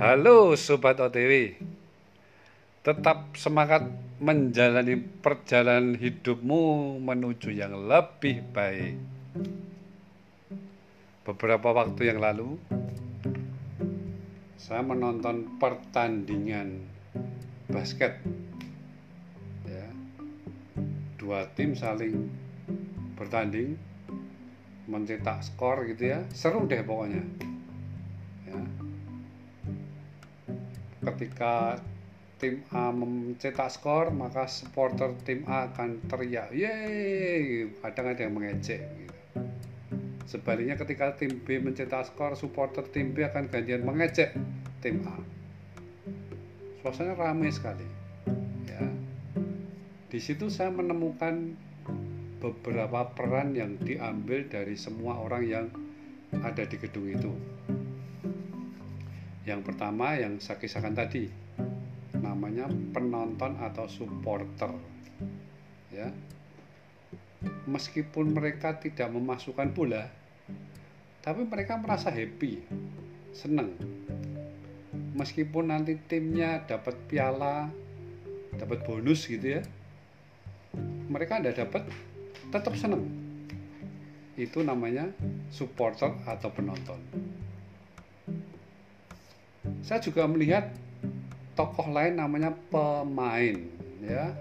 Halo Sobat OTW Tetap semangat menjalani perjalanan hidupmu menuju yang lebih baik. Beberapa waktu yang lalu Saya menonton pertandingan basket. Ya. Dua tim saling bertanding mencetak skor gitu ya. Seru deh pokoknya ketika tim A mencetak skor maka supporter tim A akan teriak yeay kadang ada yang mengejek gitu. sebaliknya ketika tim B mencetak skor supporter tim B akan gantian mengejek tim A suasana ramai sekali ya di situ saya menemukan beberapa peran yang diambil dari semua orang yang ada di gedung itu. Yang pertama yang saya kisahkan tadi, namanya penonton atau supporter. Ya. Meskipun mereka tidak memasukkan bola, tapi mereka merasa happy, senang. Meskipun nanti timnya dapat piala, dapat bonus gitu ya, mereka tidak dapat tetap senang itu namanya supporter atau penonton saya juga melihat tokoh lain namanya pemain ya.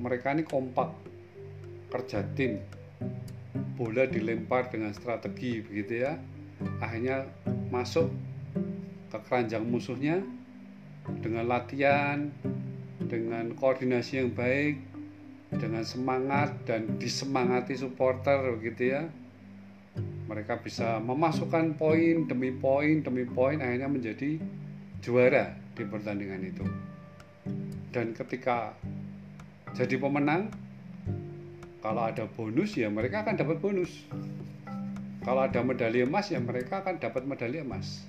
Mereka ini kompak kerja tim bola dilempar dengan strategi begitu ya. Akhirnya masuk ke keranjang musuhnya dengan latihan dengan koordinasi yang baik dengan semangat dan disemangati supporter gitu ya mereka bisa memasukkan poin demi poin demi poin akhirnya menjadi juara di pertandingan itu. Dan ketika jadi pemenang kalau ada bonus ya mereka akan dapat bonus. Kalau ada medali emas ya mereka akan dapat medali emas.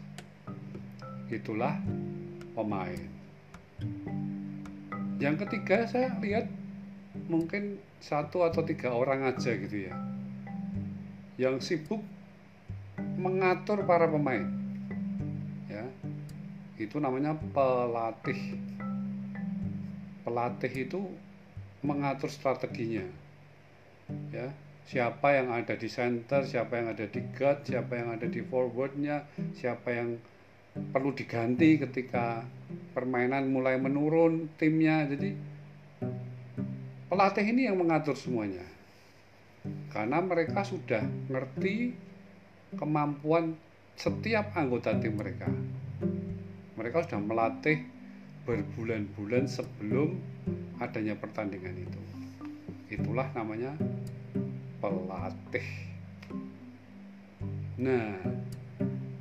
Itulah pemain. Yang ketiga saya lihat mungkin satu atau tiga orang aja gitu ya yang sibuk mengatur para pemain. Ya itu namanya pelatih. Pelatih itu mengatur strateginya. Ya siapa yang ada di center siapa yang ada di guard siapa yang ada di forwardnya siapa yang perlu diganti ketika permainan mulai menurun timnya. Jadi pelatih ini yang mengatur semuanya karena mereka sudah ngerti kemampuan setiap anggota tim mereka. Mereka sudah melatih berbulan-bulan sebelum adanya pertandingan itu. Itulah namanya pelatih. Nah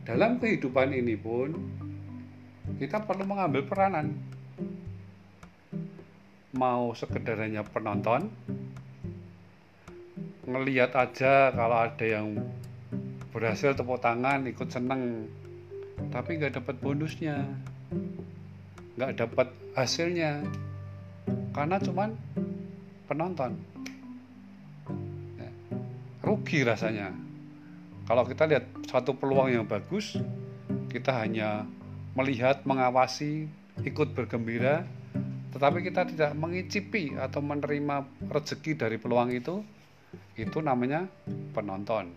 dalam kehidupan ini pun kita perlu mengambil peranan. Mau sekedar hanya penonton ngeliat aja kalau ada yang berhasil tepuk tangan ikut seneng. Tapi nggak dapat bonusnya. Nggak dapat hasilnya. Karena cuman penonton. Ya, rugi rasanya. Kalau kita lihat satu peluang yang bagus kita hanya melihat mengawasi ikut bergembira. Tetapi kita tidak mengicipi atau menerima rezeki dari peluang itu, itu namanya penonton.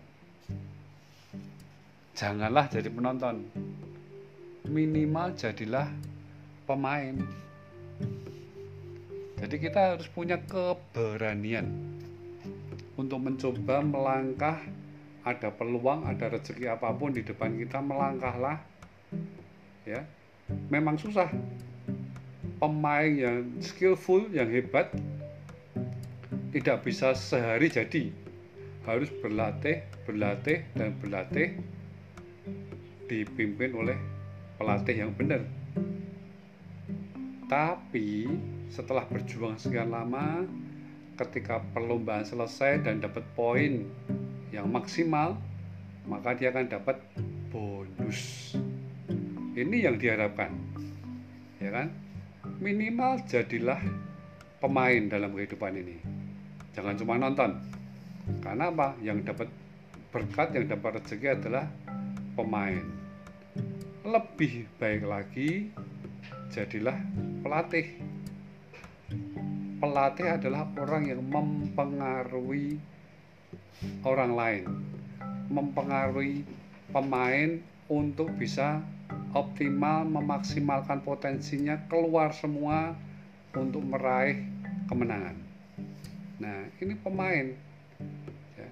Janganlah jadi penonton, minimal jadilah pemain. Jadi kita harus punya keberanian untuk mencoba melangkah ada peluang, ada rezeki apa pun di depan kita melangkahlah. Ya. Memang susah, pemain yang skillful, yang hebat tidak bisa sehari jadi. Harus berlatih, berlatih, dan berlatih dipimpin oleh pelatih yang benar. Tapi setelah berjuang sekian lama, ketika perlombaan selesai dan dapat poin yang maksimal, maka dia akan dapat bonus. Ini yang diharapkan, ya kan? minimal jadilah pemain dalam kehidupan ini jangan cuma nonton. Karena apa? Yang dapat berkat yang dapat rezeki adalah pemain. Lebih baik lagi jadilah pelatih. Pelatih adalah orang yang mempengaruhi orang lain. Mempengaruhi pemain untuk bisa optimal memaksimalkan potensinya keluar semua untuk meraih kemenangan. Nah, ini pemain. Ya.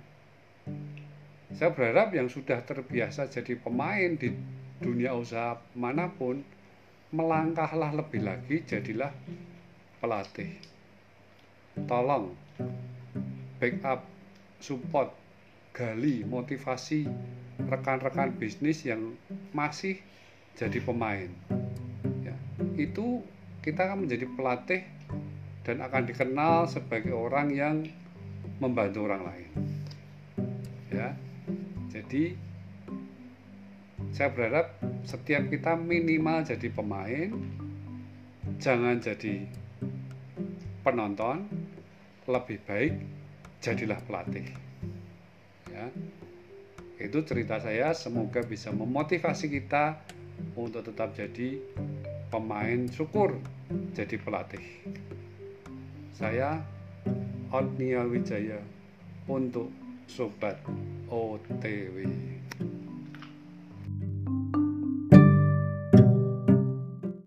Saya berharap yang sudah terbiasa jadi pemain di dunia usaha mana pun, melangkahlah lebih lagi, jadilah pelatih. Tolong backup, support, gali motivasi rekan-rekan bisnis yang masih jadi pemain. Ya, itu kita akan menjadi pelatih dan akan dikenal sebagai orang yang membantu orang lain. Ya, jadi saya berharap setiap kita minimal jadi pemain, jangan jadi penonton, lebih baik jadilah pelatih. Ya, itu cerita saya semoga bisa memotivasi kita untuk tetap jadi pemain syukur jadi pelatih saya Otnia Wijaya untuk Sobat OTW